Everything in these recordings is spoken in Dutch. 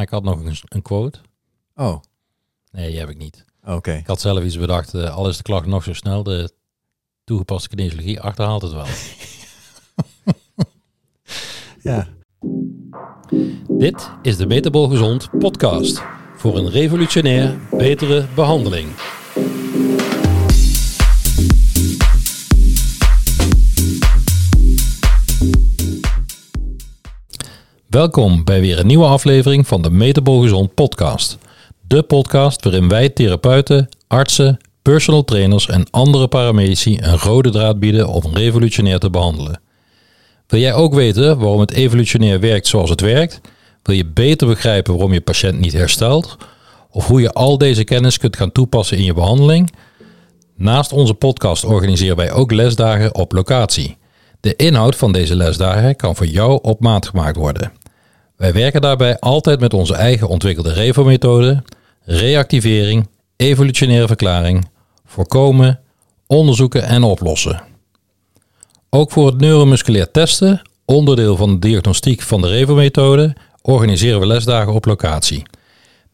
Maar ik had nog een, een quote. Oh, Nee, die heb ik niet. oké. Ik had zelf iets bedacht. eh, al is de klacht nog zo snel, de toegepaste kinesiologie achterhaalt het wel. Ja. Dit is de Metabol Gezond podcast. Voor een revolutionair betere behandeling. Welkom bij weer een nieuwe aflevering van de Metabol Gezond podcast. De podcast waarin wij therapeuten, artsen, personal trainers en andere paramedici een rode draad bieden om revolutionair te behandelen. Wil jij ook weten waarom het evolutionair werkt zoals het werkt? Wil je beter begrijpen waarom je patiënt niet herstelt? Of hoe je al deze kennis kunt gaan toepassen in je behandeling? Naast onze podcast organiseren wij ook lesdagen op locatie. De inhoud van deze lesdagen kan voor jou op maat gemaakt worden. Wij werken daarbij altijd met onze eigen ontwikkelde REVO-methode, reactivering, evolutionaire verklaring, voorkomen, onderzoeken en oplossen. Ook voor het neuromusculair testen, onderdeel van de diagnostiek van de REVO-methode, organiseren we lesdagen op locatie.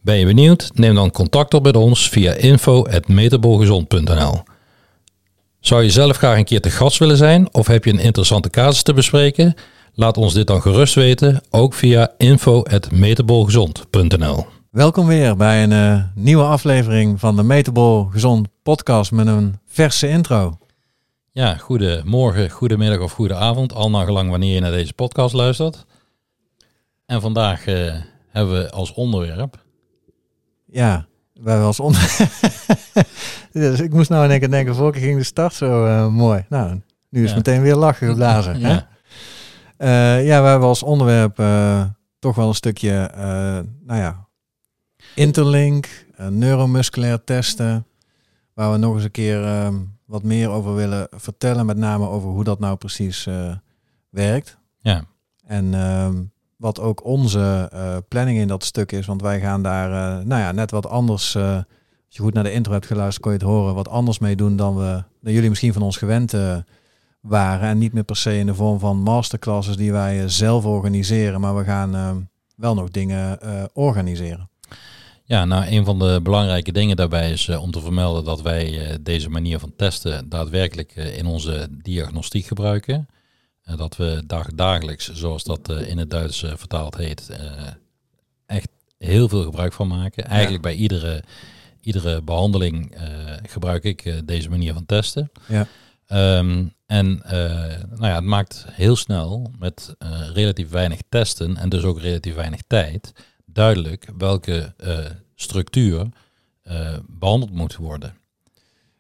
Ben je benieuwd? Neem dan contact op met ons via info.metabolgezond.nl. Zou je zelf graag een keer te gast willen zijn of heb je een interessante casus te bespreken? Laat ons dit dan gerust weten, ook via info.metabolgezond.nl. Welkom weer bij een eh, nieuwe aflevering van de Metabol Gezond podcast met een verse intro. Ja, goedemorgen, goedemiddag of goede avond, al naar gelang wanneer je naar deze podcast luistert. En vandaag eh, hebben we als onderwerp Ja, wij hebben als onder... dus ik moest nou in één keer denken, vorige ging de start zo eh, mooi. Nou, nu is Ja. meteen weer lachen geblazen. Ja. Eh, ja, we hebben als onderwerp eh, toch wel een stukje, eh, nou ja, interlink, neuromusculair testen, waar we nog eens een keer eh, wat meer over willen vertellen, met name over hoe dat nou precies werkt. Ja. En ehm, wat ook onze planning in dat stuk is, want wij gaan daar, nou ja, net wat anders. als je goed naar de intro hebt geluisterd, kon je het horen, wat anders mee doen dan we, dan jullie misschien van ons gewend waren. En niet meer per se in de vorm van masterclasses die wij eh, zelf organiseren, maar we gaan eh, wel nog dingen eh, organiseren. Ja, nou, een van de belangrijke dingen daarbij is om te vermelden dat wij deze manier van testen daadwerkelijk in onze diagnostiek gebruiken. Dat we dag, dagelijks, zoals dat in het Duits vertaald heet, echt heel veel gebruik van maken. Eigenlijk bij iedere, iedere behandeling eh, gebruik ik deze manier van testen. Ja. Ehm, en eh, nou ja, het maakt heel snel met eh, relatief weinig testen en dus ook relatief weinig tijd duidelijk welke eh, structuur eh, behandeld moet worden.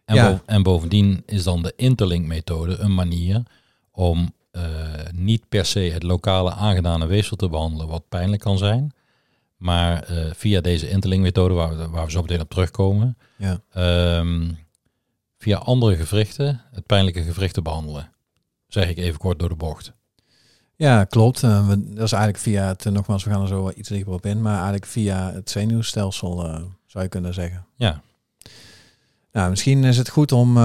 En, Ja. bo- en bovendien is dan de interlink-methode een manier om niet per se het lokale aangedane weefsel te behandelen, wat pijnlijk kan zijn, maar via deze interlink-methode, waar we, waar we zo meteen op terugkomen, Ja. ehm, via andere gewrichten het pijnlijke gewricht te behandelen. Zeg ik even kort door de bocht. Ja, klopt. Eh, we, dat is eigenlijk via het, eh, nogmaals, we gaan er zo iets dieper op in, maar eigenlijk via het zenuwstelsel eh, zou je kunnen zeggen. Ja, Nou, misschien is het goed om,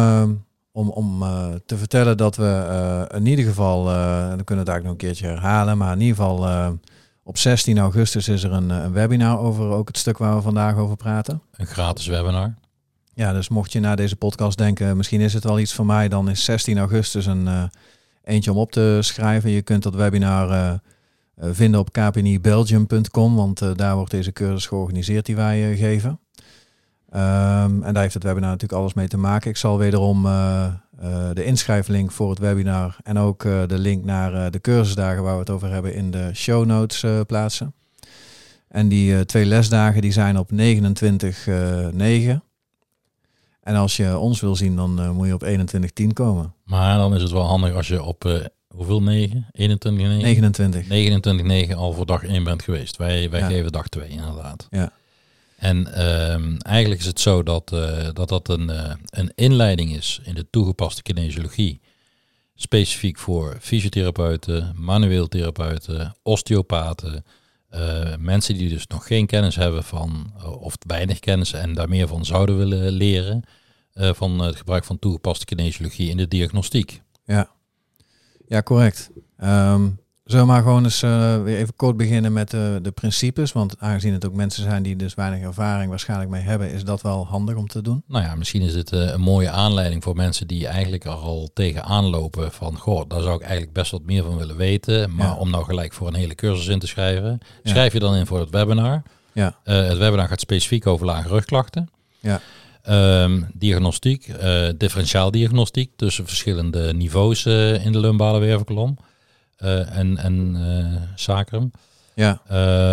om, om te vertellen dat we in ieder geval, en dan kunnen we het eigenlijk nog een keertje herhalen, maar in ieder geval op 16 augustus is er een, een webinar over ook het stuk waar we vandaag over praten. een gratis webinar. Ja, dus mocht je na deze podcast denken, misschien is het wel iets voor mij, dan is 16 augustus een eh, eentje om op te schrijven. Je kunt dat webinar eh, eh, vinden op kpnibelgium.com, want daar wordt deze cursus georganiseerd die wij geven. Ehm, en daar heeft het webinar natuurlijk alles mee te maken. Ik zal wederom de inschrijflink voor het webinar en ook de link naar de cursusdagen waar we het over hebben in de show notes plaatsen. En die twee lesdagen die zijn op 29 eh 9. En als je ons wil zien, dan eh, moet je op 21-10 komen. Maar dan is het wel handig als je op eh, hoeveel 9? 21 9? 29. 29 9 al voor dag 1 bent geweest. Wij, wij Ja. geven dag 2 inderdaad. Ja. En ehm, eigenlijk is het zo dat eh, dat, dat een, een inleiding is in de toegepaste kinesiologie. Specifiek voor fysiotherapeuten, manueel therapeuten, osteopaten. Eh, mensen die dus nog geen kennis hebben van, eh, of weinig kennis en daar meer van zouden willen leren. eh, van het gebruik van toegepaste kinesiologie in de diagnostiek. Ja, correct. Ehm, Zullen we maar gewoon eens uh, weer even kort beginnen met uh, de principes? Want aangezien het ook mensen zijn die dus weinig ervaring waarschijnlijk mee hebben, is dat wel handig om te doen. Nou ja, misschien is dit uh, een mooie aanleiding voor mensen die eigenlijk er al tegenaan lopen van, goh, daar zou ik eigenlijk best wat meer van willen weten. Maar ja. om nou gelijk voor een hele cursus in te schrijven, schrijf je dan in voor het webinar. Ja. het webinar gaat specifiek over lage rugklachten. Ja. Um, diagnostiek, differentiaaldiagnostiek tussen verschillende niveaus in de lumbale wervelkolom en, en sacrum. Ja.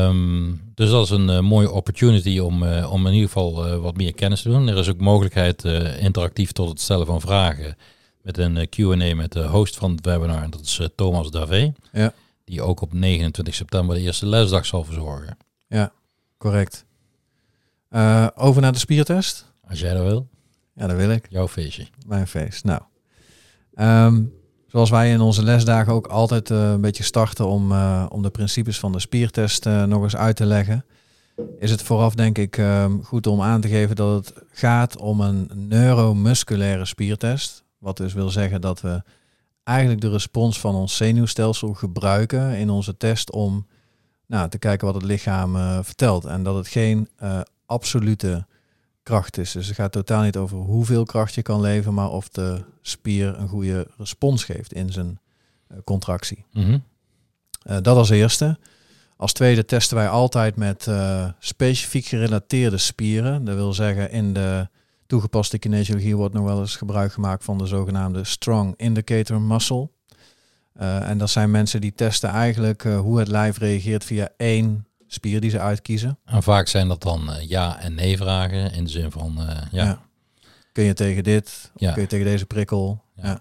Um, dus dat is een mooie opportunity om, om in ieder geval wat meer kennis te doen. Er is ook mogelijkheid interactief tot het stellen van vragen met een Q&A met de host van het webinar. En dat is Thomas Davé. Ja. Die ook op 29 september de eerste lesdag zal verzorgen. Ja, correct. over naar de spiertest. Als jij dat wil. Ja, dat wil ik. Jouw feestje. Mijn feest. Nou, ehm, zoals wij in onze lesdagen ook altijd uh, een beetje starten om, uh, om de principes van de spiertest uh, nog eens uit te leggen, is het vooraf denk ik um, goed om aan te geven dat het gaat om een neuromusculaire spiertest. Wat dus wil zeggen dat we eigenlijk de respons van ons zenuwstelsel gebruiken in onze test om nou, te kijken wat het lichaam vertelt. En dat het geen absolute kracht is. Dus het gaat totaal niet over hoeveel kracht je kan leveren, maar of de spier een goede respons geeft in zijn uh, contractie. Mm -hmm. uh, dat als eerste. Als tweede testen wij altijd met uh, specifiek gerelateerde spieren. Dat wil zeggen, in de toegepaste kinesiologie wordt nog wel eens gebruik gemaakt van de zogenaamde strong indicator muscle. en dat zijn mensen die testen eigenlijk hoe het lijf reageert via één spier die ze uitkiezen. En vaak zijn dat dan uh, ja en nee vragen in de zin van uh, ja. ja. Kun je tegen dit? Ja. Kun je tegen deze prikkel? Ja.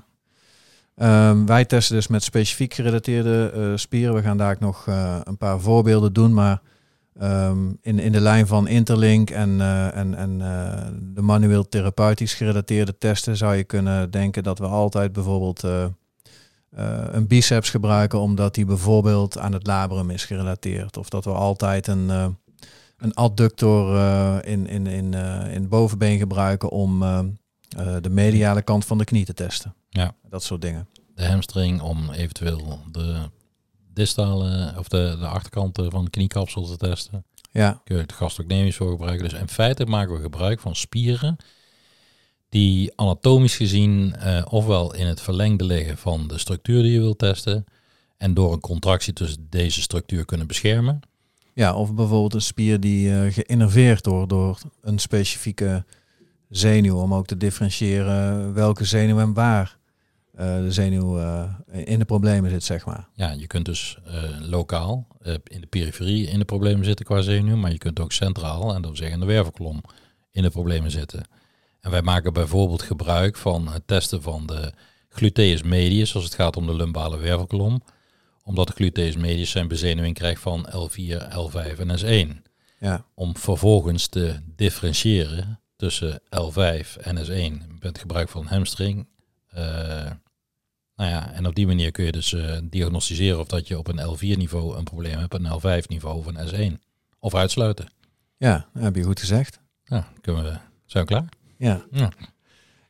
Um, wij testen dus met specifiek gerelateerde uh, spieren. We gaan daar ook nog een paar voorbeelden doen, maar um, in, in de lijn van interlink en, en, en de manueel therapeutisch gerelateerde testen zou je kunnen denken dat we altijd bijvoorbeeld uh, een biceps gebruiken omdat die bijvoorbeeld aan het labrum is gerelateerd. Of dat we altijd een, uh, een adductor uh, in, in, in, in het bovenbeen gebruiken om de mediale kant van de knie te testen. Ja. Dat soort dingen. De hamstring om eventueel de distale of de, de achterkant van de kniekapsel te testen. Ja. Kun je het gastrocnemisch voor gebruiken. Dus in feite maken we gebruik van spieren die anatomisch gezien uh, ofwel in het verlengde liggen van de structuur die je wilt testen en door een contractie tussen deze structuur kunnen beschermen. Ja, of bijvoorbeeld een spier die uh, geïnnerveerd wordt door een specifieke zenuw, om ook te differentiëren welke zenuw en waar uh, de zenuw in de problemen zit, zeg maar. Ja, je kunt dus lokaal in de periferie in de problemen zitten qua zenuw, maar je kunt ook centraal, en dat wil zeggen in de wervelkolom, in de problemen zitten. En wij maken bijvoorbeeld gebruik van het testen van de gluteus medius als het gaat om de lumbale wervelkolom. Omdat de gluteus medius zijn bezenuwing krijgt van L4, L5 en S1. Ja. Om vervolgens te differentiëren tussen L5 en S1 met gebruik van hamstring. Uh, nou ja, en op die manier kun je dus uh, diagnosticeren of dat je op een L4 niveau een probleem hebt, een L5 niveau of een S1. Of uitsluiten. Ja, dat heb je goed gezegd. Ja, kunnen we, zijn we klaar? Ja. ja.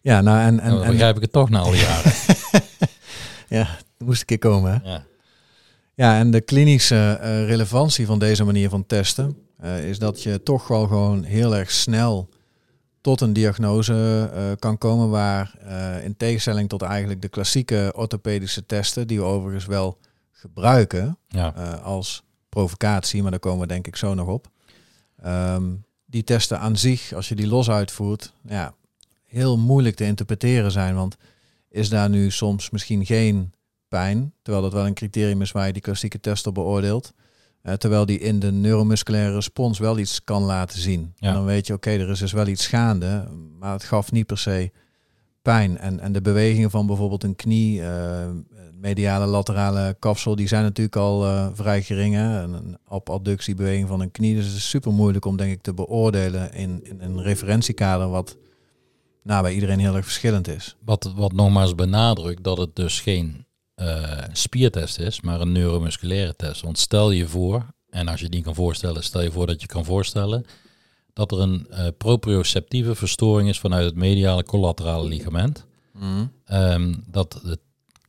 Ja, nou en... en, nou, dan begrijp ik het toch na al die jaren. ja, moest een keer komen. Hè? Ja. ja, en de klinische uh, relevantie van deze manier van testen uh, is dat je toch wel gewoon heel erg snel tot een diagnose uh, kan komen waar in tegenstelling tot eigenlijk de klassieke orthopedische testen, die we overigens wel gebruiken ja. als provocatie, maar daar komen we denk ik zo nog op. Um, die testen aan zich, als je die los uitvoert, ja, heel moeilijk te interpreteren zijn. Want is daar nu soms misschien geen pijn, terwijl dat wel een criterium is waar je die klassieke test op beoordeelt. Uh, terwijl die in de neuromusculaire respons wel iets kan laten zien. Ja. En dan weet je, oké, er is dus wel iets gaande, maar het gaf niet per se pijn. En, en de bewegingen van bijvoorbeeld een knie, uh, mediale laterale kapsel, die zijn natuurlijk al uh, vrij gering. Hè? Een abductiebeweging van een knie. Dus het is super moeilijk om denk ik te beoordelen in, in een referentiekader wat nou, bij iedereen heel erg verschillend is. Wat, wat nogmaals benadrukt dat het dus geen uh, spiertest is, maar een neuromusculaire test. Want stel je voor, en als je die kan voorstellen, stel je voor dat je kan voorstellen dat er een uh, proprioceptieve verstoring is vanuit het mediale collaterale ligament. Mm. Um, dat het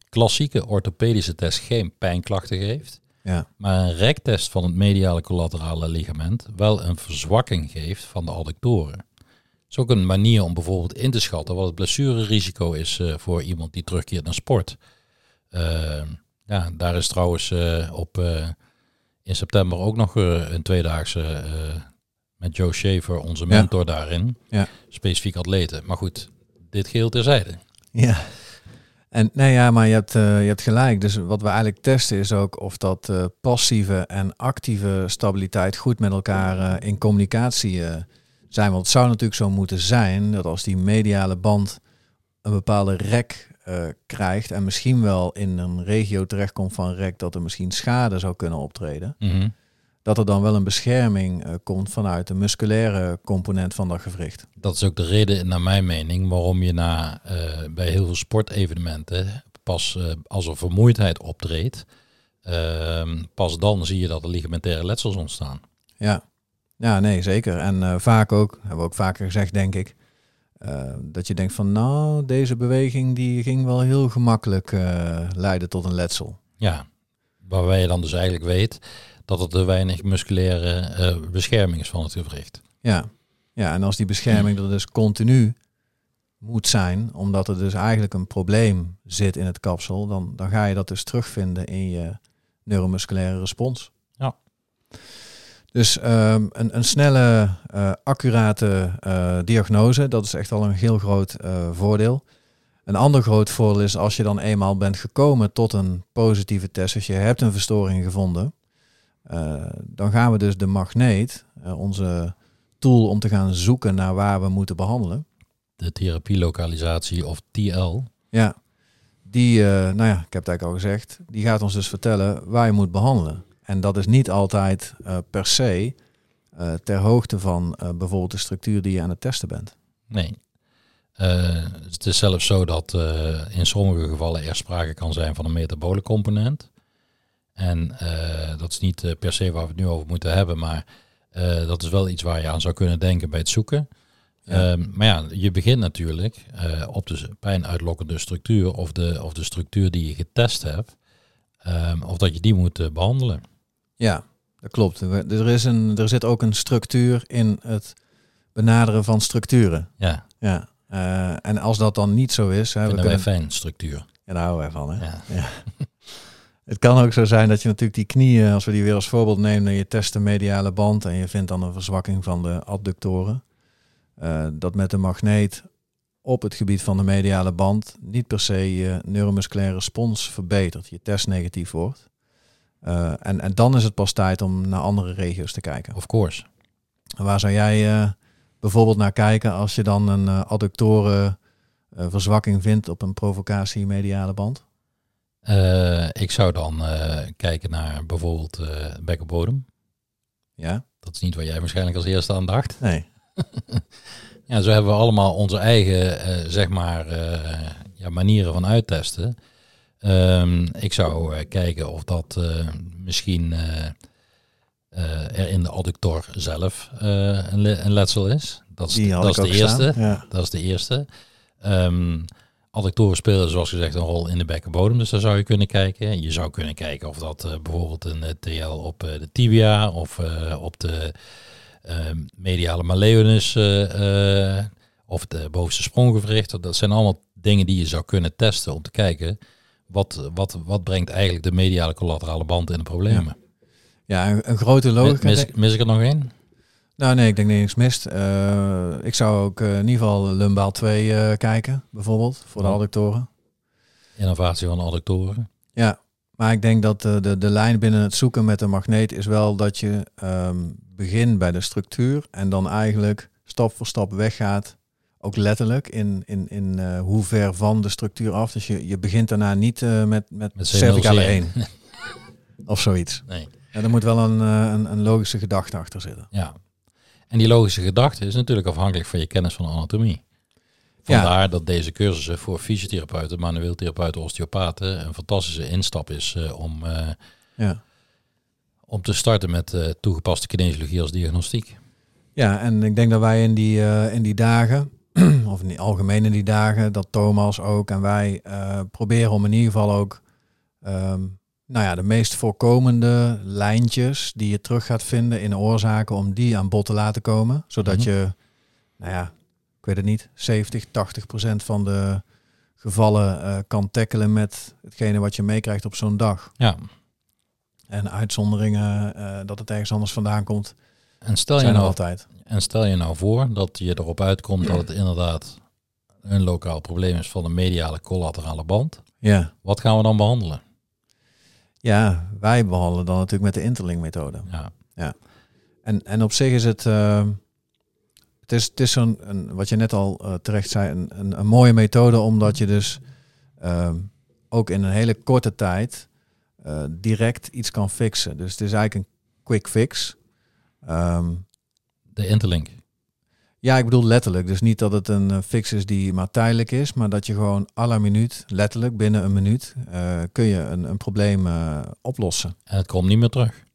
klassieke orthopedische test geen pijnklachten geeft, Ja, maar een rektest van het mediale collaterale ligament wel een verzwakking geeft van de adductoren. Dat is ook een manier om bijvoorbeeld in te schatten wat het blessurerisico is eh, voor iemand die terugkeert naar sport. Eh, ja, daar is trouwens eh, op eh, in september ook nog een tweedaagse met Joe Schaefer, onze Ja. mentor daarin. Ja. Specifiek atleten. Maar goed, dit geheel terzijde. Ja. En nee, ja, maar je hebt, eh, je hebt gelijk. Dus wat we eigenlijk testen is ook of dat eh, passieve en actieve stabiliteit goed met elkaar eh, in communicatie zijn. Want het zou natuurlijk zo moeten zijn dat als die mediale band een bepaalde rek krijgt en misschien wel in een regio terechtkomt van rek dat er misschien schade zou kunnen optreden, Mhm. Dat er dan wel een bescherming eh, komt vanuit de musculaire component van dat gewricht. Dat is ook de reden, naar mijn mening, waarom je na, eh, bij heel veel sportevenementen pas eh, als er vermoeidheid optreedt, ehm, pas dan zie je dat er ligamentaire letsels ontstaan. Ja, ja nee, zeker. En vaak ook, hebben we ook vaker gezegd, denk ik, dat je denkt van, nou, deze beweging die ging wel heel gemakkelijk leiden tot een letsel. Ja, waarbij je dan dus eigenlijk weet dat er te weinig musculaire eh, bescherming is van het gewricht. Ja. ja, en als die bescherming er dus continu moet zijn, omdat er dus eigenlijk een probleem zit in het kapsel, dan, dan ga je dat dus terugvinden in je neuromusculaire respons. Ja. Dus ehm, een, een snelle, eh, accurate eh, diagnose, dat is echt al een heel groot voordeel. Een ander groot voordeel is als je dan eenmaal bent gekomen tot een positieve test, dus je hebt een verstoring gevonden, dan gaan we dus de magneet, eh, onze tool om te gaan zoeken naar waar we moeten behandelen. De therapielokalisatie of TL. Ja, die, eh, nou ja, ik heb het eigenlijk al gezegd, die gaat ons dus vertellen waar je moet behandelen. En dat is niet altijd eh, per se eh, ter hoogte van eh, bijvoorbeeld de structuur die je aan het testen bent. Nee. Eh, het is zelfs zo dat eh, in sommige gevallen er sprake kan zijn van een metabole component. En eh, dat is niet eh, per se waar we het nu over moeten hebben, maar eh, dat is wel iets waar je aan zou kunnen denken bij het zoeken. Ja. Ehm, maar ja, je begint natuurlijk op de pijnuitlokkende structuur of de, of de structuur die je getest hebt, ehm, of dat je die moet eh, behandelen. Ja, dat klopt. Er, is een, er zit ook een structuur in het benaderen van structuren. Ja, Ja. en als dat dan niet zo is, hè, we vinden wij kunnen, fijn, structuur. ja, daar houden wij van. Hè? Ja. Het kan ook zo zijn dat je natuurlijk die knieën, als we die weer als voorbeeld nemen, je test de mediale band en je vindt dan een verzwakking van de abductoren. Eh, dat met de magneet op het gebied van de mediale band niet per se je neuromusculaire respons verbetert, je test negatief wordt. Eh, en, en dan is het pas tijd om naar andere regio's te kijken. Of course. Waar zou jij eh, bijvoorbeeld naar kijken als je dan een adductoren verzwakking vindt op een provocatie mediale band? Eh, ik zou dan eh, kijken naar bijvoorbeeld eh bekkenbodem. Ja? Dat is niet waar jij waarschijnlijk als eerste aan dacht. Nee. Ja, zo hebben we allemaal onze eigen, zeg maar, ja, manieren van uittesten. Ehm, ik zou kijken of dat misschien er in de adductor zelf een, le- een letsel is. Dat is, Die had dat is de eerste. Ja. Dat is de eerste. Adductoren spelen zoals gezegd een rol in de bekkenbodem, dus daar zou je kunnen kijken. Je zou kunnen kijken of dat eh, bijvoorbeeld een eh, TL op eh, de tibia of op de eh, mediale malleolus of de bovenste spronggewricht. Dat zijn allemaal dingen die je zou kunnen testen om te kijken wat, wat, wat brengt eigenlijk de mediale collaterale band in de problemen. Ja, een, een grote logica. mis, mis ik er nog één? Nou nee, ik denk niks mist. Eh, ik zou ook eh, in ieder geval lumbaal 2 eh, kijken, bijvoorbeeld, voor de adductoren. Innovatie van adductoren. Ja, maar ik denk dat de, de, de lijn binnen het zoeken met de magneet is wel dat je ehm, begint bij de structuur en dan eigenlijk stap voor stap weggaat, ook letterlijk, in, in, in hoe ver van de structuur af. Dus je, je begint daarna niet met, met, Met cervicale C0C1. 1 of zoiets. Nee. Ja, er moet wel een, een, een logische gedachte achter zitten. Ja. En die logische gedachte is natuurlijk afhankelijk van je kennis van de anatomie. Ja. Vandaar dat deze cursussen voor fysiotherapeuten, manueel therapeuten, osteopaten een fantastische instap is eh, om, eh, Ja. om te starten met eh, toegepaste kinesiologie als diagnostiek. Ja, en ik denk dat wij in die, in die dagen of in het algemeen in die dagen, dat Thomas ook en wij proberen om in ieder geval ook ehm, nou ja, de meest voorkomende lijntjes die je terug gaat vinden in oorzaken, om die aan bod te laten komen. Zodat Mhm. je, nou ja, ik weet het niet, 70, 80 procent van de gevallen eh, kan tackelen met hetgene wat je meekrijgt op zo'n dag. Ja. En uitzonderingen, eh, dat het ergens anders vandaan komt, En stel, je nou, altijd. en stel je nou voor dat je erop uitkomt dat het inderdaad een lokaal probleem is van de mediale collaterale band. Ja. Wat gaan we dan behandelen? Ja, wij behandelen dan natuurlijk met de interlink-methode. Ja. En, en op zich is het, eh, het is, het is zo'n, een, wat je net al eh, terecht zei, een, een, een mooie methode, omdat je dus ehm, ook in een hele korte tijd eh, direct iets kan fixen. Dus het is eigenlijk een quick fix. Ehm, De interlink. Ja, ik bedoel letterlijk. Dus niet dat het een eh, fix is die maar tijdelijk is, maar dat je gewoon à la minuut, letterlijk binnen een minuut, eh, kun je een, een probleem eh, oplossen. En het komt niet meer terug.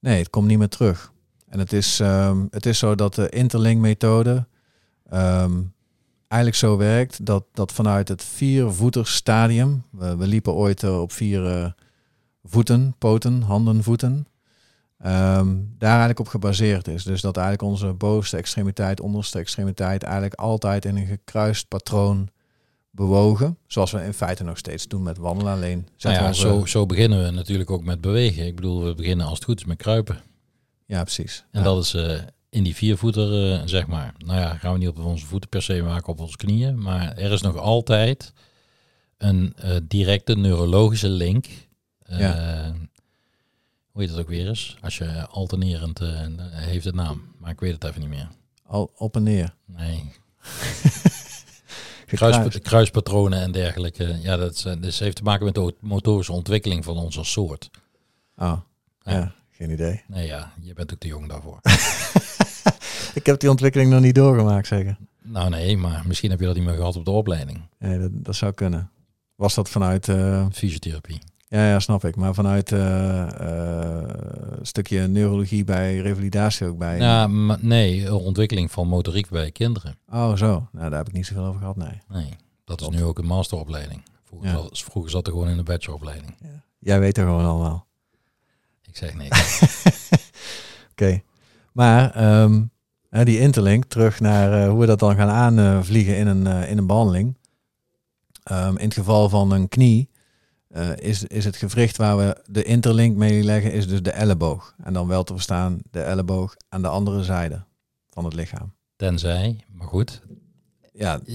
Nee, het komt niet meer terug. En het is, ehm, het is zo dat de interlink-methode ehm, eigenlijk zo werkt dat, dat vanuit het viervoetersstadium, we, we liepen ooit op vier voeten, poten, handen, voeten, ehm, daar eigenlijk op gebaseerd is. Dus dat eigenlijk onze bovenste extremiteit, onderste extremiteit eigenlijk altijd in een gekruist patroon bewogen. Zoals we in feite nog steeds doen met wandelen. Alleen Nou ja, onze- zo, zo beginnen we natuurlijk ook met bewegen. Ik bedoel, we beginnen als het goed is met kruipen. Ja, precies. En Ja. dat is eh, in die viervoeter, eh, zeg maar. Nou ja, gaan we niet op onze voeten per se maken, op onze knieën. Maar er is nog altijd een eh, directe neurologische link. Ja. Hoe heet het ook weer eens? Als je alternerend, eh, heeft het naam. Maar ik weet het even niet meer. Al op en neer. Nee. Kruispa- kruispatronen en dergelijke. Ja, dat is, eh, dus heeft te maken met de motorische ontwikkeling van onze soort. Oh, ja. Ja. geen idee. Nee ja, je bent ook te jong daarvoor. Ik heb die ontwikkeling nog niet doorgemaakt, zeker. nou nee, maar misschien heb je dat niet meer gehad op de opleiding. Nee, dat, dat zou kunnen. Was dat vanuit... eh, Fysiotherapie. Ja, ja, snap ik. Maar vanuit eh, eh, een stukje neurologie bij revalidatie ook bij. Ja, maar nee, een ontwikkeling van motoriek bij kinderen. Oh, zo. Nou, daar heb ik niet zoveel over gehad, nee. Nee, dat is nu ook een masteropleiding. Vroeger, Ja. zat, vroeger zat er gewoon in de bacheloropleiding. Jij weet er gewoon allemaal. Ik zeg nee. Oké. Maar ehm, die interlink, terug naar eh, hoe we dat dan gaan aanvliegen in een, eh, in een behandeling. Ehm, in het geval van een knie eh, is, is het gewricht waar we de interlink mee leggen, is dus de elleboog. En dan wel te verstaan de elleboog aan de andere zijde van het lichaam. Tenzij, maar goed. Ja,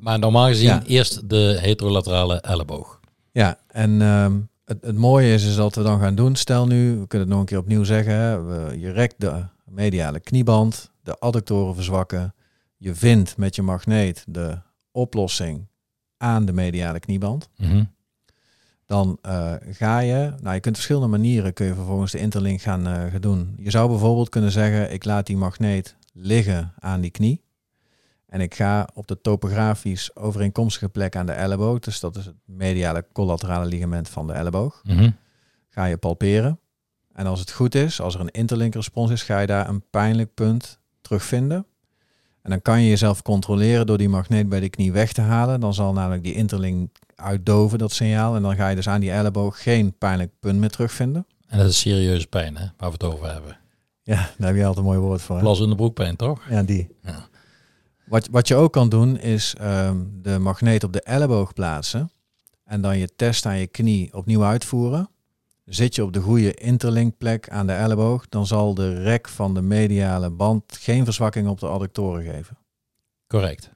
Maar normaal gezien Ja. eerst de heterolaterale elleboog. Ja, en ehm, het, het mooie is, is dat we dan gaan doen. Stel nu, we kunnen het nog een keer opnieuw zeggen. Hè, we, je rekt de mediale knieband, de adductoren verzwakken. Je vindt met je magneet de oplossing aan de mediale knieband. Mhm. Dan eh, ga je, nou je kunt verschillende manieren kun je vervolgens de interlink gaan, eh, gaan doen. Je zou bijvoorbeeld kunnen zeggen, ik laat die magneet liggen aan die knie. En ik ga op de topografisch overeenkomstige plek aan de elleboog, dus dat is het mediale collaterale ligament van de elleboog, Mhm. ga je palperen. En als het goed is, als er een interlinkrespons is, ga je daar een pijnlijk punt terugvinden. En dan kan je jezelf controleren door die magneet bij de knie weg te halen. Dan zal namelijk die interlink uitdoven, dat signaal. En dan ga je dus aan die elleboog geen pijnlijk punt meer terugvinden. En dat is serieuze pijn, hè, waar we het over hebben. Ja, daar heb je altijd een mooi woord voor. hè? Plas in de broekpijn, toch? Ja, die. Ja. Wat, wat je ook kan doen is ehm, de magneet op de elleboog plaatsen. En dan je test aan je knie opnieuw uitvoeren. Zit je op de goede interlinkplek aan de elleboog, dan zal de rek van de mediale band geen verzwakking op de adductoren geven. Correct.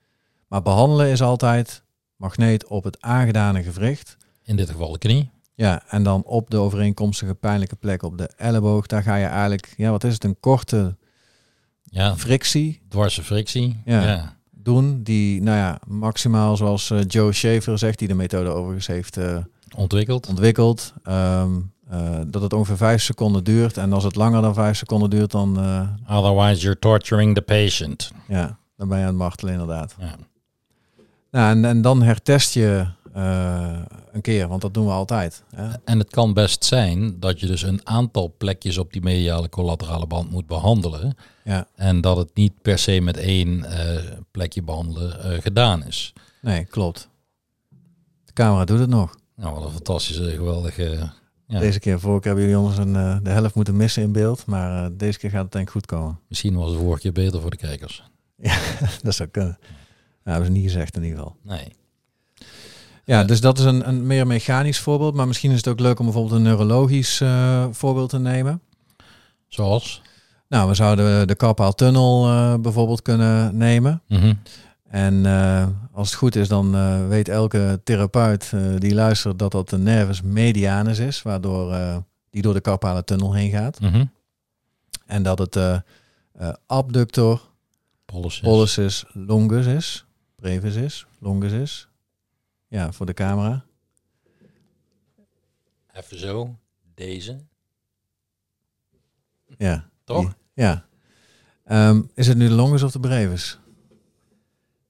Maar behandelen is altijd magneet op het aangedane gewricht. In dit geval de knie. Ja, en dan op de overeenkomstige pijnlijke plek op de elleboog. Daar ga je eigenlijk, ja, wat is het, een korte Ja, frictie dwarse frictie. Ja. ja. doen. Die, nou ja, maximaal zoals eh, Joe Schaefer zegt, die de methode overigens heeft eh, Ontwikkeld. ontwikkeld. ehm, eh, dat het ongeveer vijf seconden duurt. En als het langer dan vijf seconden duurt, dan, eh, Otherwise you're torturing the patient. ja, dan ben je aan het martelen inderdaad. Ja. Nou, en, en dan hertest je eh, een keer, want dat doen we altijd. Hè? En het kan best zijn dat je dus een aantal plekjes op die mediale collaterale band moet behandelen. Ja, En dat het niet per se met één eh, plekje behandelen eh, gedaan is. nee, klopt. De camera doet het nog. Nou, wat een fantastische, geweldige... Ja, Deze keer, vorige keer hebben jullie ons een, eh, de helft moeten missen in beeld, maar eh, deze keer gaat het denk ik goed komen. Misschien was het vorige keer beter voor de kijkers. dat zou kunnen. Ja, hebben ze niet gezegd in ieder geval. Nee. Ja, dus dat is een, een meer mechanisch voorbeeld, maar misschien is het ook leuk om bijvoorbeeld een neurologisch eh, voorbeeld te nemen. Zoals? Nou, we zouden de carpaaltunnel eh bijvoorbeeld kunnen nemen. Mhm. En eh, als het goed is, dan eh, weet elke therapeut eh, die luistert dat dat de nervus medianus is, waardoor die door de carpale tunnel heen gaat. Mhm. En dat het abductor Pollicis. pollicis longus is, brevis is, longus is. Ja, voor de camera. Even zo. Deze. Ja. Toch? die- ja. Ehm, is het nu de longus of de brevis?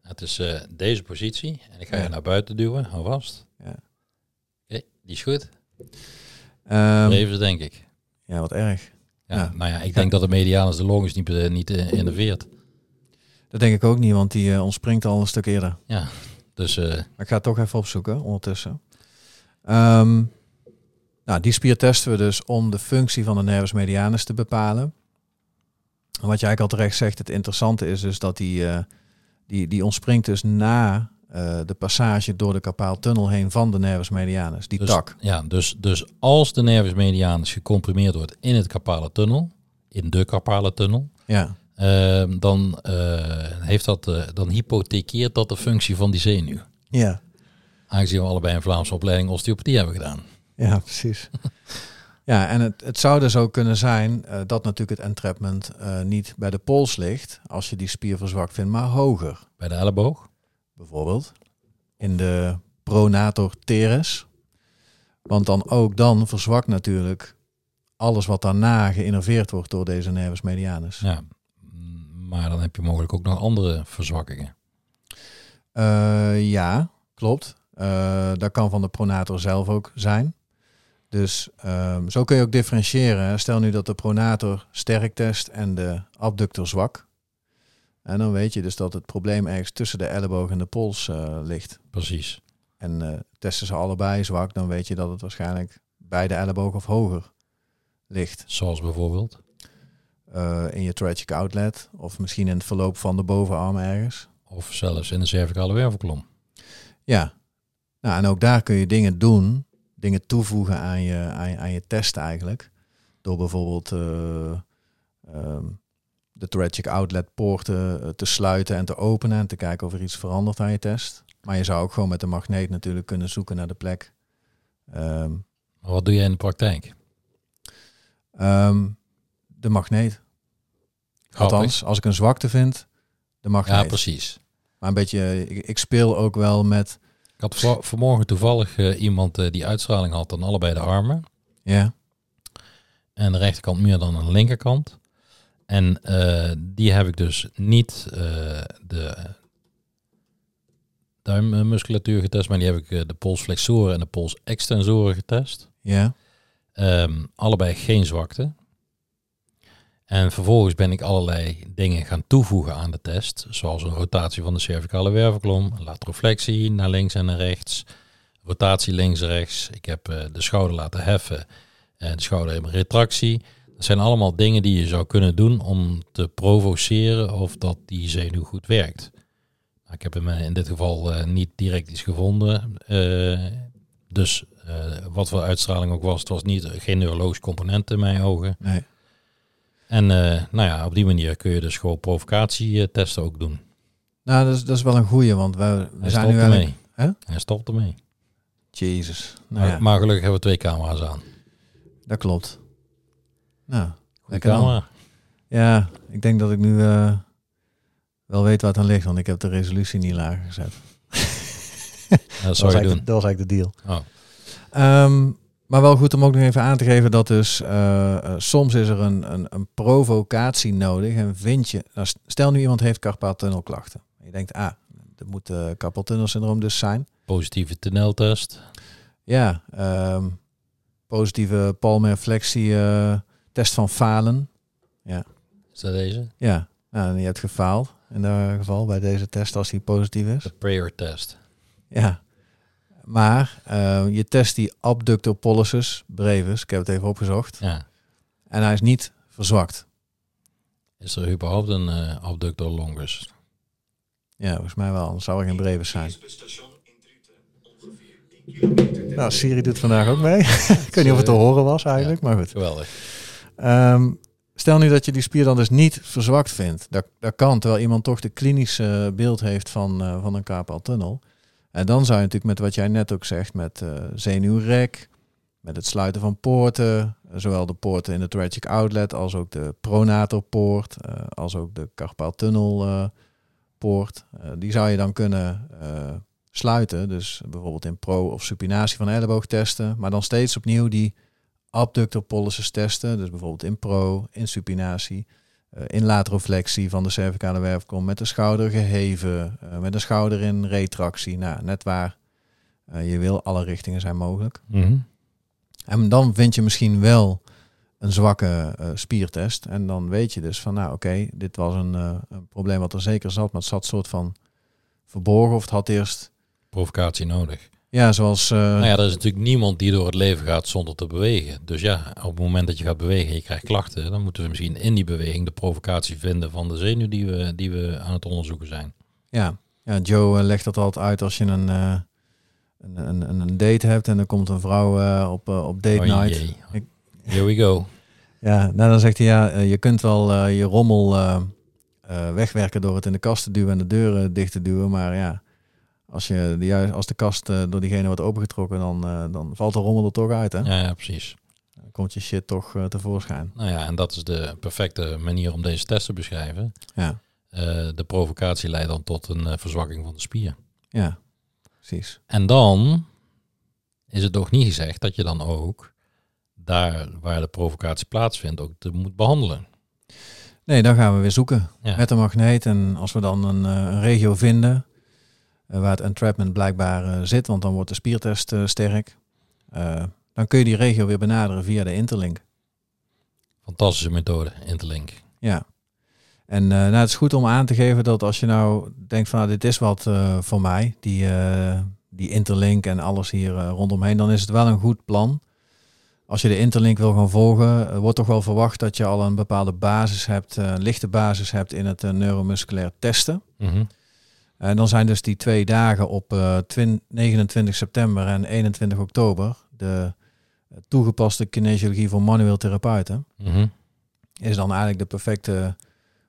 Het is eh, deze positie. En ik ga Ja. je naar buiten duwen. Hou vast. Ja. Oké, die is goed. Ehm, Even denk ik. ja, wat erg. Ja, Ja. Nou ja, ik denk dat de medianus de longus niet, eh, niet innerveert. Dat denk ik ook niet, want die ontspringt al een stuk eerder. Ja, dus Maar ik ga het toch even opzoeken ondertussen. Ehm, nou, die spier testen we dus om de functie van de nervus medianus te bepalen. En wat jij eigenlijk al terecht zegt, het interessante is dus dat die, die, die ontspringt dus na eh, de passage door de carpaaltunnel heen van de nervus medianus, die dus, tak. Ja, dus, dus als de nervus medianus gecomprimeerd wordt in het carpale tunnel, in de carpale tunnel, Ja, ehm, dan, eh, heeft dat, eh, dan hypothekeert dat de functie van die zenuw. ja. Aangezien we allebei een Vlaamse opleiding osteopathie hebben gedaan. Ja, precies. ja, en het, het zou dus ook kunnen zijn eh, dat natuurlijk het entrapment eh, niet bij de pols ligt, als je die spier verzwakt vindt, maar hoger. Bij de elleboog. bijvoorbeeld. In de pronator teres. Want dan ook dan verzwakt natuurlijk alles wat daarna geïnnerveerd wordt door deze nervus medianus. Ja, maar dan heb je mogelijk ook nog andere verzwakkingen. Eh, ja klopt. Dat kan van de pronator zelf ook zijn. Dus ehm, zo kun je ook differentiëren. Stel nu dat de pronator sterk test en de abductor zwak. En dan weet je dus dat het probleem ergens tussen de elleboog en de pols eh, ligt. Precies. En eh, testen ze allebei zwak, dan weet je dat het waarschijnlijk bij de elleboog of hoger ligt. Zoals bijvoorbeeld. Eh, in je tragic outlet of misschien in het verloop van de bovenarm ergens. Of zelfs in de cervicale wervelkolom. Ja, nou, en ook daar kun je dingen doen, dingen toevoegen aan je, aan je, aan je test eigenlijk. Door bijvoorbeeld eh, ehm, de tragic outlet poorten eh, te sluiten en te openen en te kijken of er iets verandert aan je test. Maar je zou ook gewoon met de magneet natuurlijk kunnen zoeken naar de plek. Ehm, wat doe jij in de praktijk? Ehm, de magneet. Grappig. Althans, als ik een zwakte vind, de magneet. Ja, precies. maar een beetje, ik, ik speel ook wel met, Ik had va- vanmorgen toevallig eh, iemand eh, die uitstraling had aan allebei de armen. ja, En de rechterkant meer dan aan de linkerkant. En eh, die heb ik dus niet de duimmusculatuur getest, maar die heb ik de polsflexoren en de polsextensoren getest. ja, Ehm, allebei geen zwakte. En vervolgens ben ik allerlei dingen gaan toevoegen aan de test. Zoals een rotatie van de cervicale wervelkolom, lateroflexie naar links en naar rechts, rotatie links en rechts. Ik heb eh, de schouder laten heffen en de schouder in retractie. Dat zijn allemaal dingen die je zou kunnen doen om te provoceren of dat die zenuw goed werkt. Nou, ik heb in, mijn- in dit geval eh, niet direct iets gevonden. eh, dus eh, wat voor uitstraling ook was, het was niet, geen neurologisch component in mijn ogen. nee. En eh, nou ja, op die manier kun je dus gewoon provocatietesten ook doen. Nou, dat is, dat is wel een goeie, want we, we Hij zijn nu ermee. eigenlijk... Hè? Hij stopt ermee. Jezus. Nou maar, ja, maar gelukkig hebben we twee camera's aan. dat klopt. Nou, Goeie camera. ja, ik denk dat ik nu eh, wel weet waar het aan ligt, want ik heb de resolutie niet lager gezet. Ja, dat Dat was, dat was eigenlijk de deal. Oh, Ehm, maar wel goed om ook nog even aan te geven dat dus eh, eh, soms is er een, een, een provocatie nodig. En vind je, nou, st- stel nu iemand heeft carpaaltunnelklachten. Je denkt, ah, dat moet uh, carpal tunnel syndroom dus zijn. Positieve tunneltest. Ja, ehm, positieve palmerflexie uh, test van falen. Ja. Is dat deze? Ja, nou, je hebt gefaald in dat geval bij deze test als die positief is. De prayer test. Ja, maar uh, je test die abductor pollicis brevis, ik heb het even opgezocht. Ja. En hij is niet verzwakt. Is er überhaupt een uh, abductor longus? Ja, volgens mij wel. Dan zou er geen brevis zijn. Nou, Siri doet vandaag ook mee. ik weet niet of het te horen was eigenlijk, maar goed. Geweldig. Um, stel nu dat je die spier dan dus niet verzwakt vindt. Dat, dat kan, terwijl iemand toch de klinische beeld heeft van, uh, van een carpaltunnel. En dan zou je natuurlijk met wat jij net ook zegt, met uh, zenuwrek, met het sluiten van poorten, zowel de poorten in de thoracic outlet als ook de pronatorpoort, uh, als ook de carpaltunnelpoort. Uh, die zou je dan kunnen sluiten, dus bijvoorbeeld in pro- of supinatie van elleboog testen, maar dan steeds opnieuw die abductor pollicis testen, dus bijvoorbeeld in pro, in supinatie. Uh, in lateroflexie van de cervicale wervelkolom met de schouder geheven, uh, met de schouder in retractie. Nou, net waar uh, je wil, alle richtingen zijn mogelijk. Mm -hmm. En dan vind je misschien wel een zwakke spiertest. En dan weet je dus van, nou oké, okay, dit was een, een, probleem wat er zeker zat, maar het zat soort van verborgen of het had eerst... Provocatie nodig. Ja, zoals... Uh... Nou ja, er is natuurlijk niemand die door het leven gaat zonder te bewegen. Dus ja, op het moment dat je gaat bewegen en je krijgt klachten, dan moeten we misschien in die beweging de provocatie vinden van de zenuw die we, die we aan het onderzoeken zijn. Ja, ja Joe legt dat altijd uit als je een, uh, een, een, een, date hebt en er komt een vrouw uh, op, op date oh, night. Jee. Ik... Here we go. Ja, nou dan zegt hij ja, je kunt wel je rommel wegwerken door het in de kast te duwen en de deuren dicht te duwen, maar ja als, je de, juist, als de kast uh, door diegene wordt opengetrokken, dan, uh, dan valt de rommel er toch uit. Hè? Ja, ja precies. Dan komt je shit toch uh, tevoorschijn. Nou ja, en dat is de perfecte manier om deze test te beschrijven. Ja. de provocatie leidt dan tot een verzwakking van de spier. Ja, precies. En dan is het toch niet gezegd dat je dan ook daar waar de provocatie plaatsvindt ook te moet behandelen. Nee, dan gaan we weer zoeken ja. met de magneet. En als we dan een, een regio vinden, waar het entrapment blijkbaar uh, zit, want dan wordt de spiertest uh, sterk. dan kun je die regio weer benaderen via de interlink. Fantastische methode, interlink. Ja. En nou, het is goed om aan te geven dat als je nou denkt van nou, dit is wat voor mij, die, die interlink en alles hier rondomheen, dan is het wel een goed plan. Als je de interlink wil gaan volgen, wordt toch wel verwacht dat je al een bepaalde basis hebt, een lichte basis hebt in het neuromusculair testen. Mm -hmm. En dan zijn dus die twee dagen op uh, 29 september en 21 oktober de toegepaste kinesiologie voor manueel therapeuten. Mm -hmm. Is dan eigenlijk de perfecte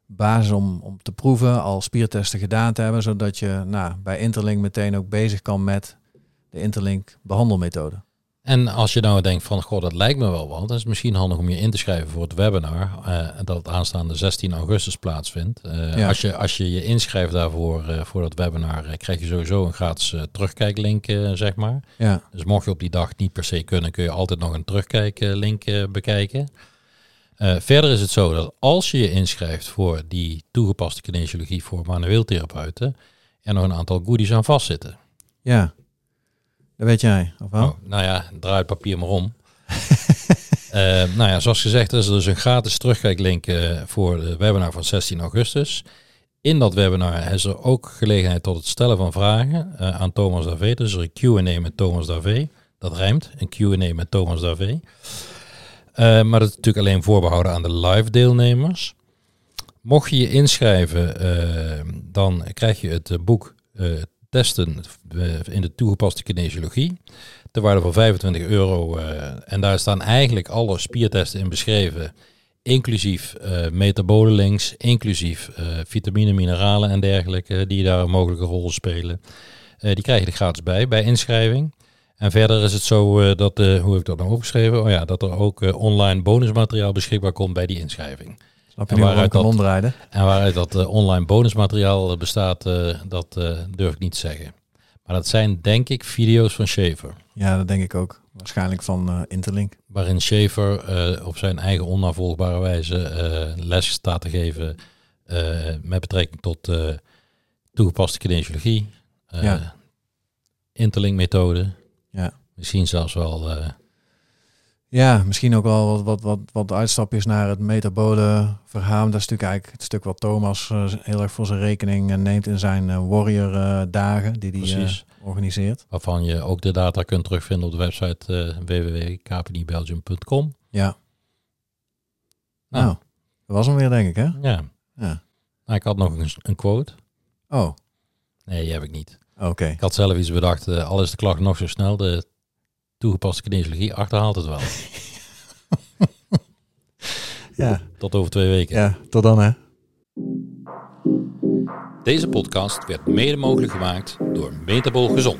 basis om, om te proeven, al spiertesten gedaan te hebben, zodat je nou, bij Interlink meteen ook bezig kan met de Interlink behandelmethode. En als je nou denkt van, goh, dat lijkt me wel wat, dan is het misschien handig om je in te schrijven voor het webinar. Uh, dat het aanstaande 16 augustus plaatsvindt. Uh, ja. als, je, als je je inschrijft daarvoor, uh, voor dat webinar, krijg je sowieso een gratis terugkijklink, zeg maar. Ja. Dus mocht je op die dag niet per se kunnen, kun je altijd nog een terugkijklink bekijken. verder is het zo dat als je je inschrijft voor die toegepaste kinesiologie voor manueel therapeuten, er nog een aantal goodies aan vastzitten. Ja. Dat weet jij, of? Oh, nou ja, draai het papier maar om. uh, nou ja, zoals gezegd is er dus een gratis terugkijklink uh, voor de webinar van 16 augustus. In dat webinar is er ook gelegenheid tot het stellen van vragen uh, aan Thomas Davé. Dus een Q&A met Thomas Davé. Dat rijmt, een Q&A met Thomas Davé. maar dat is natuurlijk alleen voorbehouden aan de live deelnemers. Mocht je je inschrijven, dan krijg je het boek testen in de toegepaste kinesiologie. Ter waarde van 25 euro. Uh, en daar staan eigenlijk alle spiertesten in beschreven. Inclusief uh, links, inclusief uh, vitamine, mineralen en dergelijke. Die daar een mogelijke rol spelen. die krijg je er gratis bij, bij inschrijving. En verder is het zo dat, hoe heb ik dat nou opgeschreven? Oh ja, dat er ook online bonusmateriaal beschikbaar komt bij die inschrijving. Snap je en waaruit dat? En waaruit dat uh, online bonusmateriaal bestaat, uh, dat durf ik niet te zeggen. Maar dat zijn denk ik video's van Schaefer. Ja, dat denk ik ook. Waarschijnlijk van Interlink. Waarin Schaefer op zijn eigen onnavolgbare wijze les staat te geven met betrekking tot toegepaste kinesiologie, Ja. interlinkmethode. Ja. Misschien zelfs wel eh, Ja, misschien ook wel wat, wat, wat, wat uitstapjes naar het metabole verhaal. Dat is natuurlijk eigenlijk het stuk wat Thomas eh, heel erg voor zijn rekening eh, neemt in zijn eh, warrior dagen die hij organiseert. waarvan je ook de data kunt terugvinden op de website www.kpnibelgium.com. Ja, Nou, nou, dat was hem weer denk ik hè? ja. Ja. Nou, ik had nog een, een quote. Oh, Nee, die heb ik niet. oké. Ik had zelf iets bedacht. al is de klacht nog zo snel, de toegepaste kinesiologie achterhaalt het wel. Ja, Tot over twee weken. ja, tot dan hè. Deze podcast werd mede mogelijk gemaakt door Metabol Gezond.